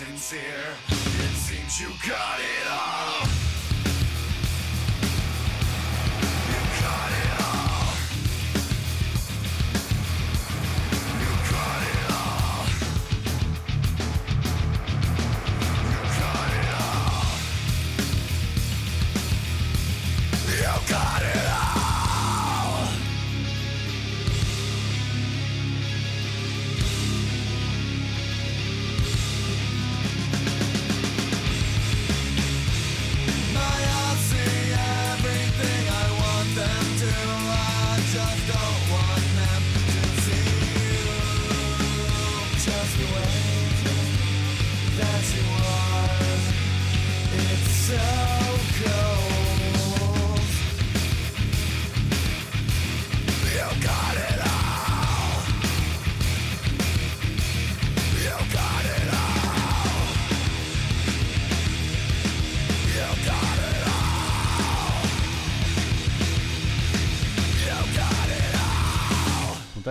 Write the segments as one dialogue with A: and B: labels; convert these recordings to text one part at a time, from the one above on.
A: insincere. It seems you got it all.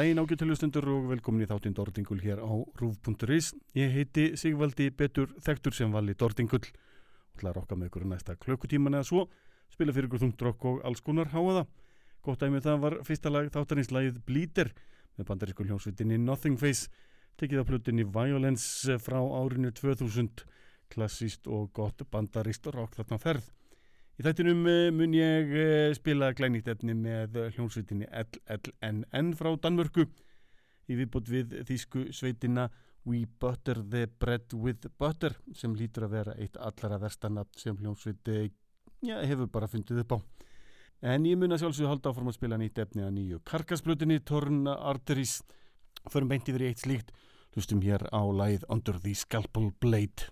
A: Daginn ágættilustundur og velkomin í þáttinn Dordingul hér á rúf.is. Ég heiti Sigvaldi Betur Þektur sem vali Dordingull og ætla að rokka með ykkur næsta klökkutíman eða svo, spila fyrir ykkur þungdrokk og alls konar háaða. Gótt dæmið það var fyrsta lag þáttarinslægið Bleeder með bandarísku hljómsvitinni Nothing Face, tekið á plutinni Violence frá árinu 2000, klassíst og gott bandarist rock þarna ferð. Í þættinum eh, mun ég eh, spila glænýtt efni með hljónsveitinni LLNN frá Danmörku í viðbútt við þýsku sveitina We Butter the Bread with Butter sem lítur að vera eitt allara verstanat sem hljónsveiti ja, hefur bara fundið upp á. En ég mun að sjálfsögðu halda áfram að spila nýtt efni að nýju karkasplutinni Torn Arteries förum beint yfir eitt slíkt hlustum hér á læð Under the Scalpel Blade.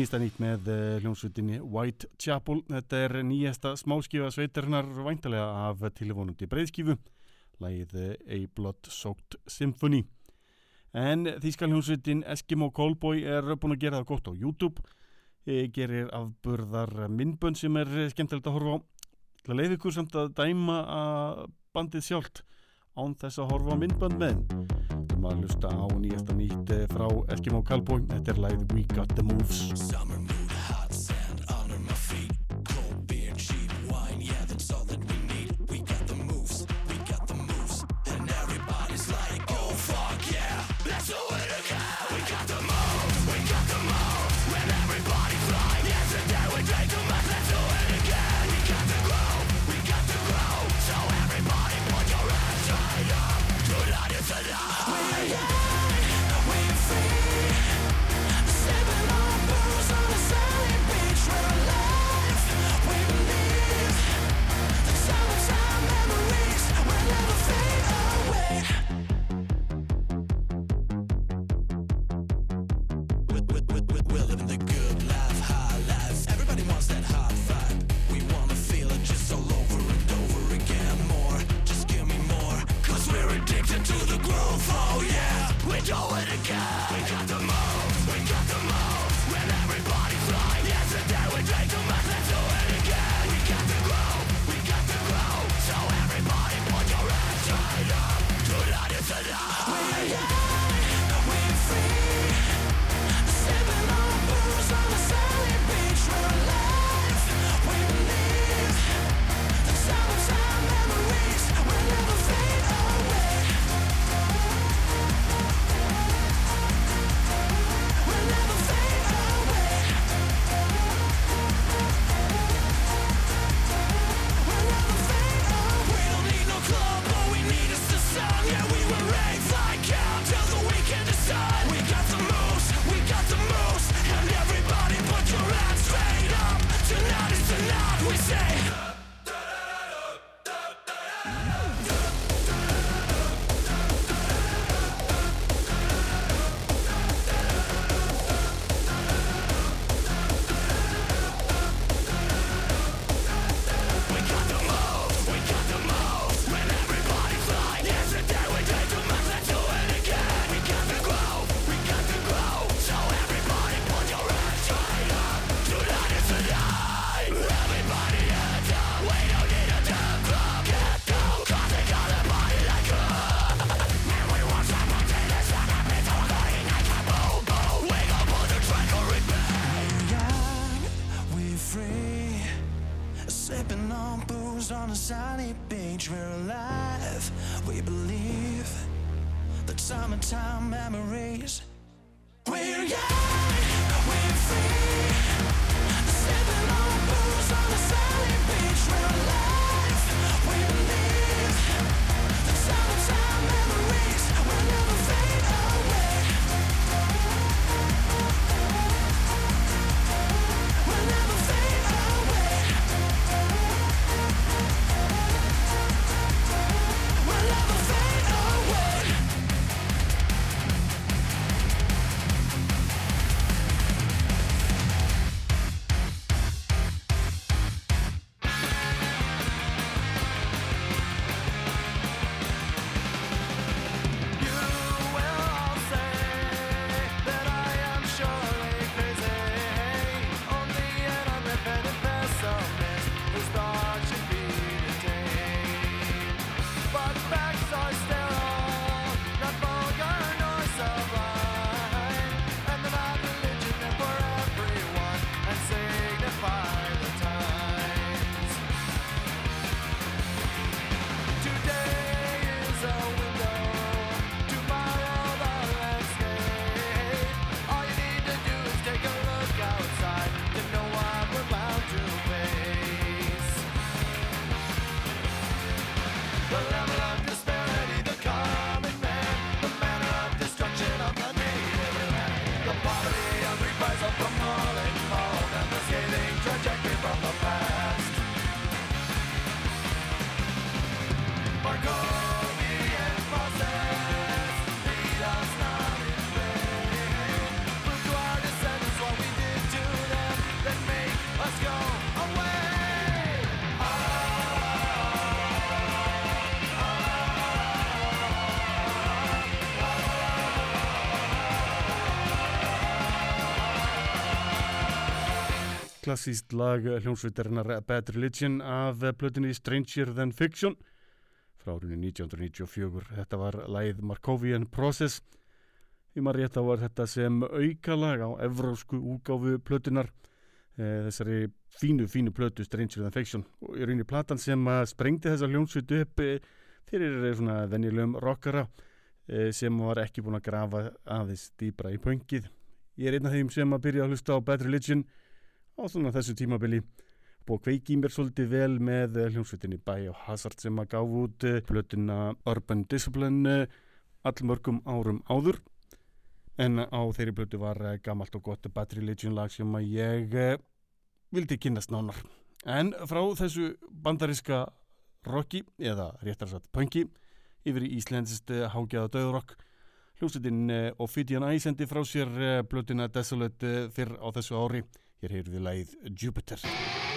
A: Nýsta nýtt með uh, hljómsveitinni Whitechapel. Þetta er nýjasta smáskífa sveitarinnar væntalega af tilvonandi breyðskífu, lægið A Blood Soaked Symphony. En þýska hljómsveitin Eskimo Callboy er búin að gera það gott á YouTube, e, gerir afburðar minnbönn sem er skemmtilegt að horfa á. Það leiði ykkur samt að dæma að bandið sjálft án þess að horfa á minnbönn með. Það er maður að hlusta á nýjasta nýtt frá Eskimo Callboy. Þetta er lægið We Got The Moves. Klassíst lag hljómsveitarinnar Bad Religion af plötunni Stranger Than Fiction frá árunni 1994. Þetta var lagið Markovian Process. Því maður rétt á var þetta sem aukalag á evrósku útgáfu plötunar eh, þessari fínu, fínu plötu Stranger Than Fiction og í rauninni platan sem sprengdi þessa hljómsveitu upp eh, fyrir eh, svona venjulegum rockara sem var ekki búin að grafa aðeins dýbra í pöngið. Ég er einn af þeim sem að byrja að hlusta á Bad Religion á svona þessu tímabili. Búið að kveiki í mér svolítið vel með eh, hljómsveitinni Biohazard sem að gáf út eh, plötuna Urban Discipline eh, allmörgum árum áður. En á þeirri plötu var gamalt og gott Bad Religion lag sem að ég vildi kynast nánar. En frá þessu bandariska rocki eða réttar satt punki yfir í íslensist hágjaða döðurokk hljómsveitin eh, Ophidian Eye sendi frá sér plötuna Desolate fyrr á þessu ári Hér heyrðu við lagið Jupiter.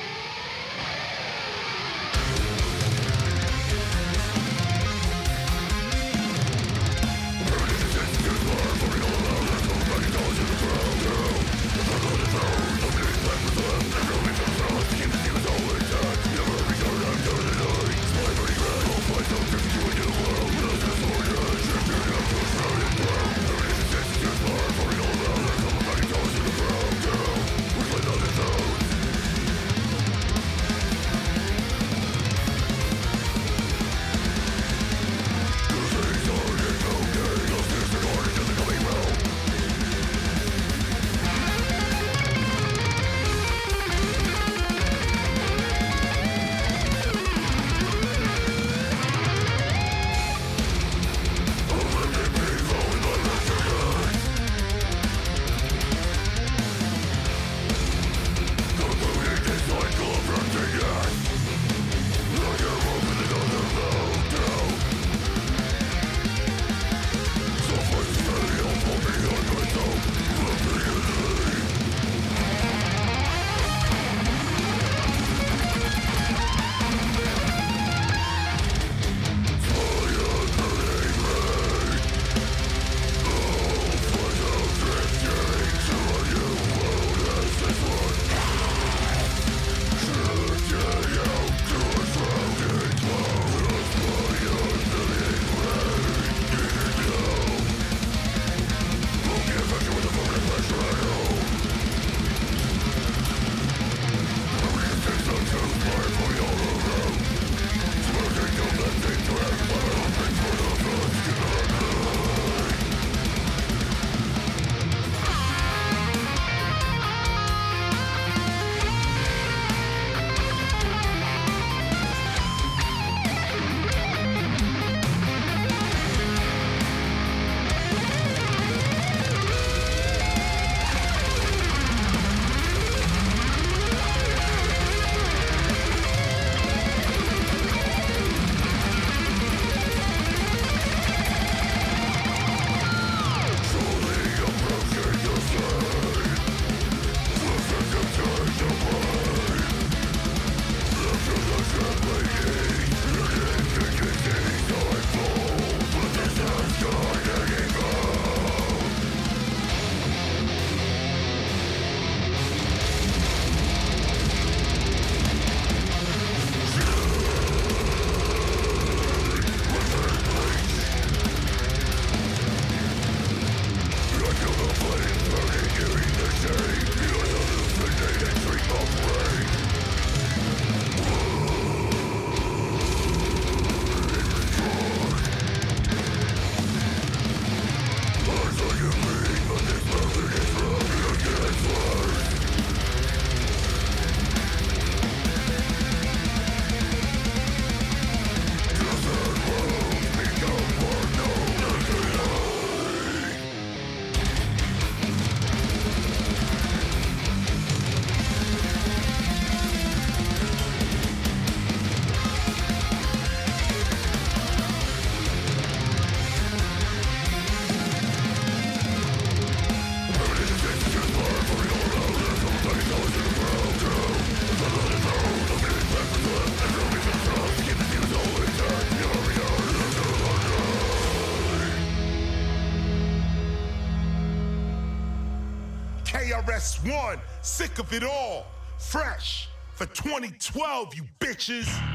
B: KRS1, sick of it all, fresh for 2012, you bitches.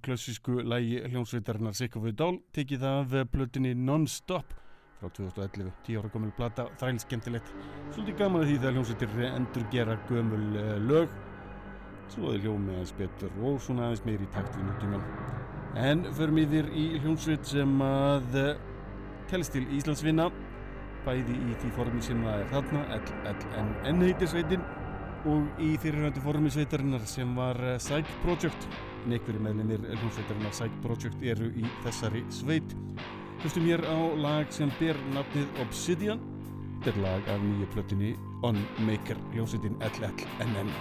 A: Af klassísku lægi of It All tekið af plötunni Non-Stop frá 2011, 10 ára gömul plata, þræl skemmtilegt. Svolítið gaman að því þegar hljómsveitir endur gera gömul uh, lög, svo er hljómi aðeins betur og svona aðeins meir í takt við nútíman. En förum yfir í hljómsveit sem að uh, telst til Íslandsvinna, bæði í því formi sem það er þarna, LLNN heitir sveitin, og í fyrirhæntu formi sveitarinnar sem var uh, Psych Project. En einhverju meðlinir hljómsveitarinnar Psych Project eru í þessari sveit. Hlustum hér á lag sem ber nafnið Obsidian. Þetta er lag af nýju plötunni On Maker hljómsveitin LLNN.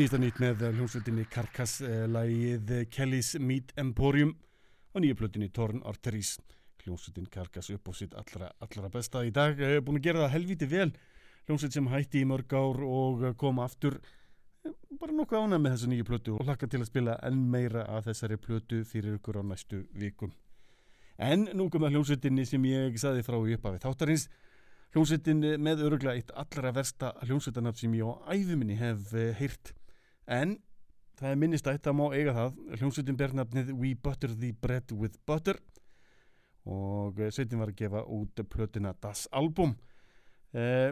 A: Nýsta nýtt með hljómsveitinni Karkass eh, lagið Kelly's Meat Emporium og nýja plötinni Torn Arteries hljómsveitin Karkass upp á sitt allra, allra besta. Í dag eh, búin að gera það helviti vel. Hljómsveit sem hætti í mörg ár og kom aftur eh, bara nokkuð ánæg með þessu nýju plötu og hlakka til að spila enn meira af þessari plötu fyrir ykkur á næstu vikum. En nú kom að hljómsveitinni sem ég saði frá í upphafi þáttarins. Hljómsveitin með öruglega eitt allra versta hljómsveitanafn sem ég á æfuminni hef eh, heyrt en það er minnistætt að má eiga það. Hljómsveitin ber nafnið We Butter the Bread with Butter. Og eh, sveitin var að gefa út plötuna Das Album. Eh,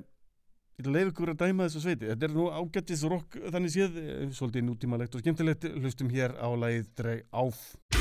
A: ég að leiða ykkur að dæma þessu sveiti. Þetta er nú ágættis rock þannig séð. Eh, svolítið nútímalegt og skemmtilegt. Hlustum hér á lagið Dreg Áf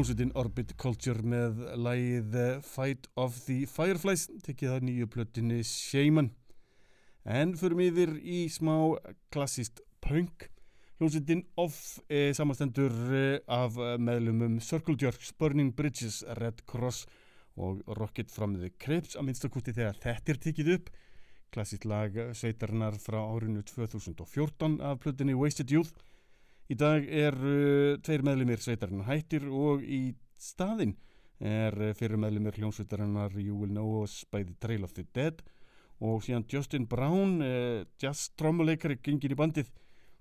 A: hljómsveitin Orbit Culture með lagið eh, Fight of the Fireflies tekið það nýju plötinni Shaman. En förum yfir í smá klassist punk. Hljómsveitin Off e, samastendur e, af eh, meðlumum Circle Jerks, Burning Bridges, Red Cross og Rocket from the Crypts að minnstakusti þegar þetta er tekið upp. Klassist lag sveitarinnar frá árinu 2014 af plötinni Wasted Youth Í dag er uh, tveir meðlumir sveitarinnar hættir og í staðinn er uh, fyrir meðlumir hljómsveitarinnar You Will Know Us by the Trail of the Dead og síðan Justin Brown, uh, jazz trommuleikari, gengin í bandið.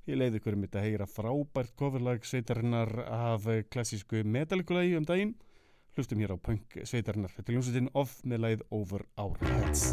A: Ég leiði ykkur um þetta að heyra frábært coverlag sveitarinnar af klassísku metallikulagi um daginn. Hlustum hér á punk sveitarinnar. Þetta er hljómsveitin off með lagið Over Our Heads.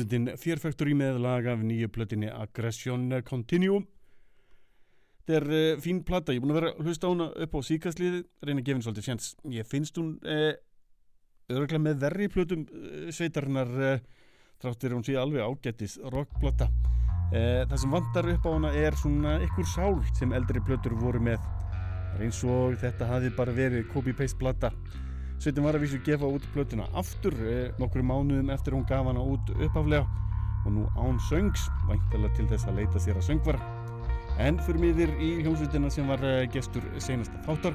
A: Hljómsveitin Fear Factory með lag af nýju plötinni Aggression Continuum Þetta er uh, fín plata, ég er búin að vera að hlusta á hana upp á síkastliði, reyna að gefa henni svolítið sjans. Ég finnst hún uh, örgulega með verri plötum uh, sveitarinnar uh, þráttir hún sé alveg ágættis rockplata. Uh, það sem vantar upp á hana er svona ykkur sál sem eldri plötur voru með. Eins og þetta hafi bara verið copy-paste plata. Sveitin var að vísu gefa út plötuna aftur uh, nokkru mánuðum eftir hún gaf hana út uppaflega og nú án söngs, væntalega til þess að leita sér að söngvara. En fyrir miðir í hljómsveitina sem var eh, gestur seinasta þáttar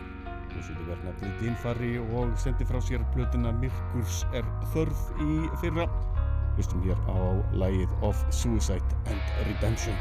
A: hljómsveitin var nefnið Dínfari og sendi frá sér plötuna Myrkurs er þörf í fyrra. Hlustum hér á lagið of Suicide and Redemption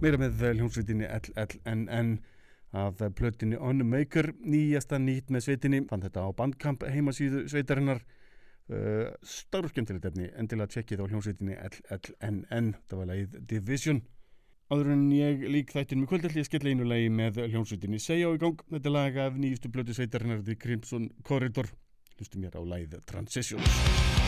A: Meira með eh, hljómsveitinni LLNN af eh, plötinni On Maker, nýjasta nýtt með sveitinni, fann þetta á bandkamp heimasíðu sveitarinnar. Uh, Stárskemmtilegt efni, endilega tjekkið á hljómsveitinni LLNN, það var lagið Division. Áður en ég lík þættin með kvöldalli, ég skella einu lagi með hljómsveitinni Segja á í gang. Þetta er lag af nýjustu plötu sveitarinnar, The Crimson Corridor. Hlustum mér á lagið Transitions.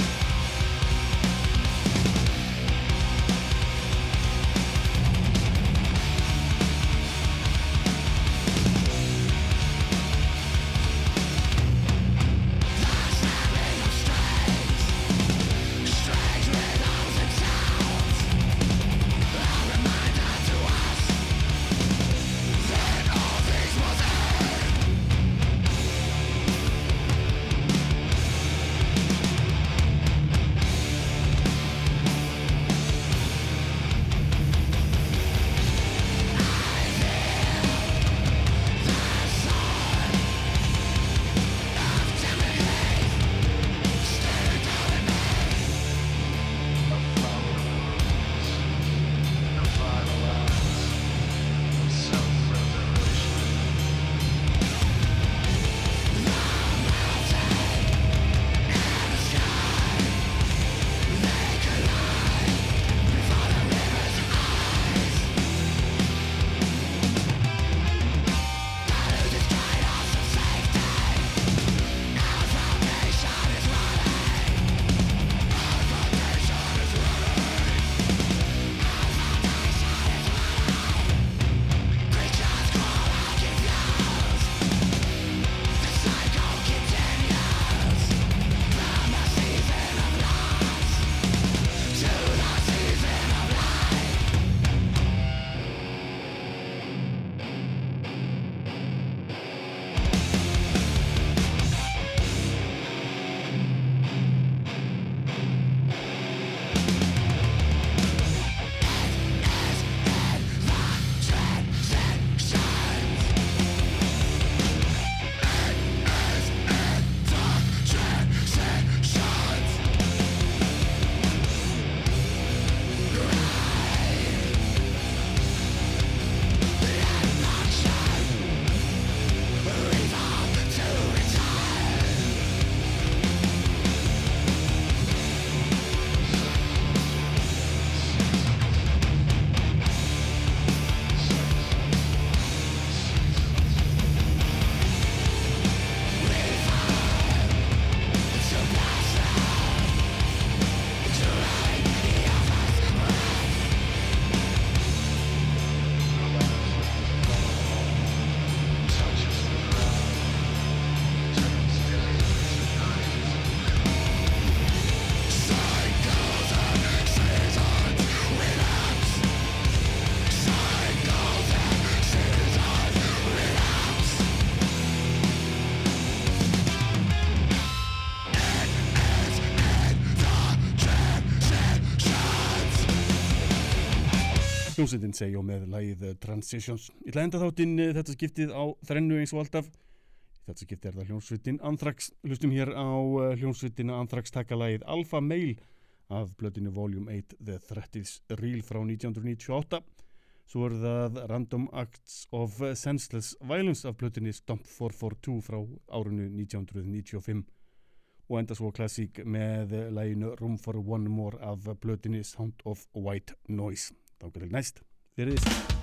A: Hljómsveitin segja og með lagið eh, Transitions. Ég ætla enda þáttinn eh, þetta skiptið á þrennu eins og alltaf. Þetta skiptið er það hljómsveitin Anthrax. Hlustum hér á eh, hljómsveitina Anthrax taka lagið Alpha Male af blöðinu Volume 8 The Threat is Real frá 1998. Svo er það Random Acts of Senseless Violence af blöðinu Stomp 442 frá árinu 1995 og enda svo klassík með læginu Room for One More af blöðinu Sound of White Noise. Þá til næst. Fyrir þess.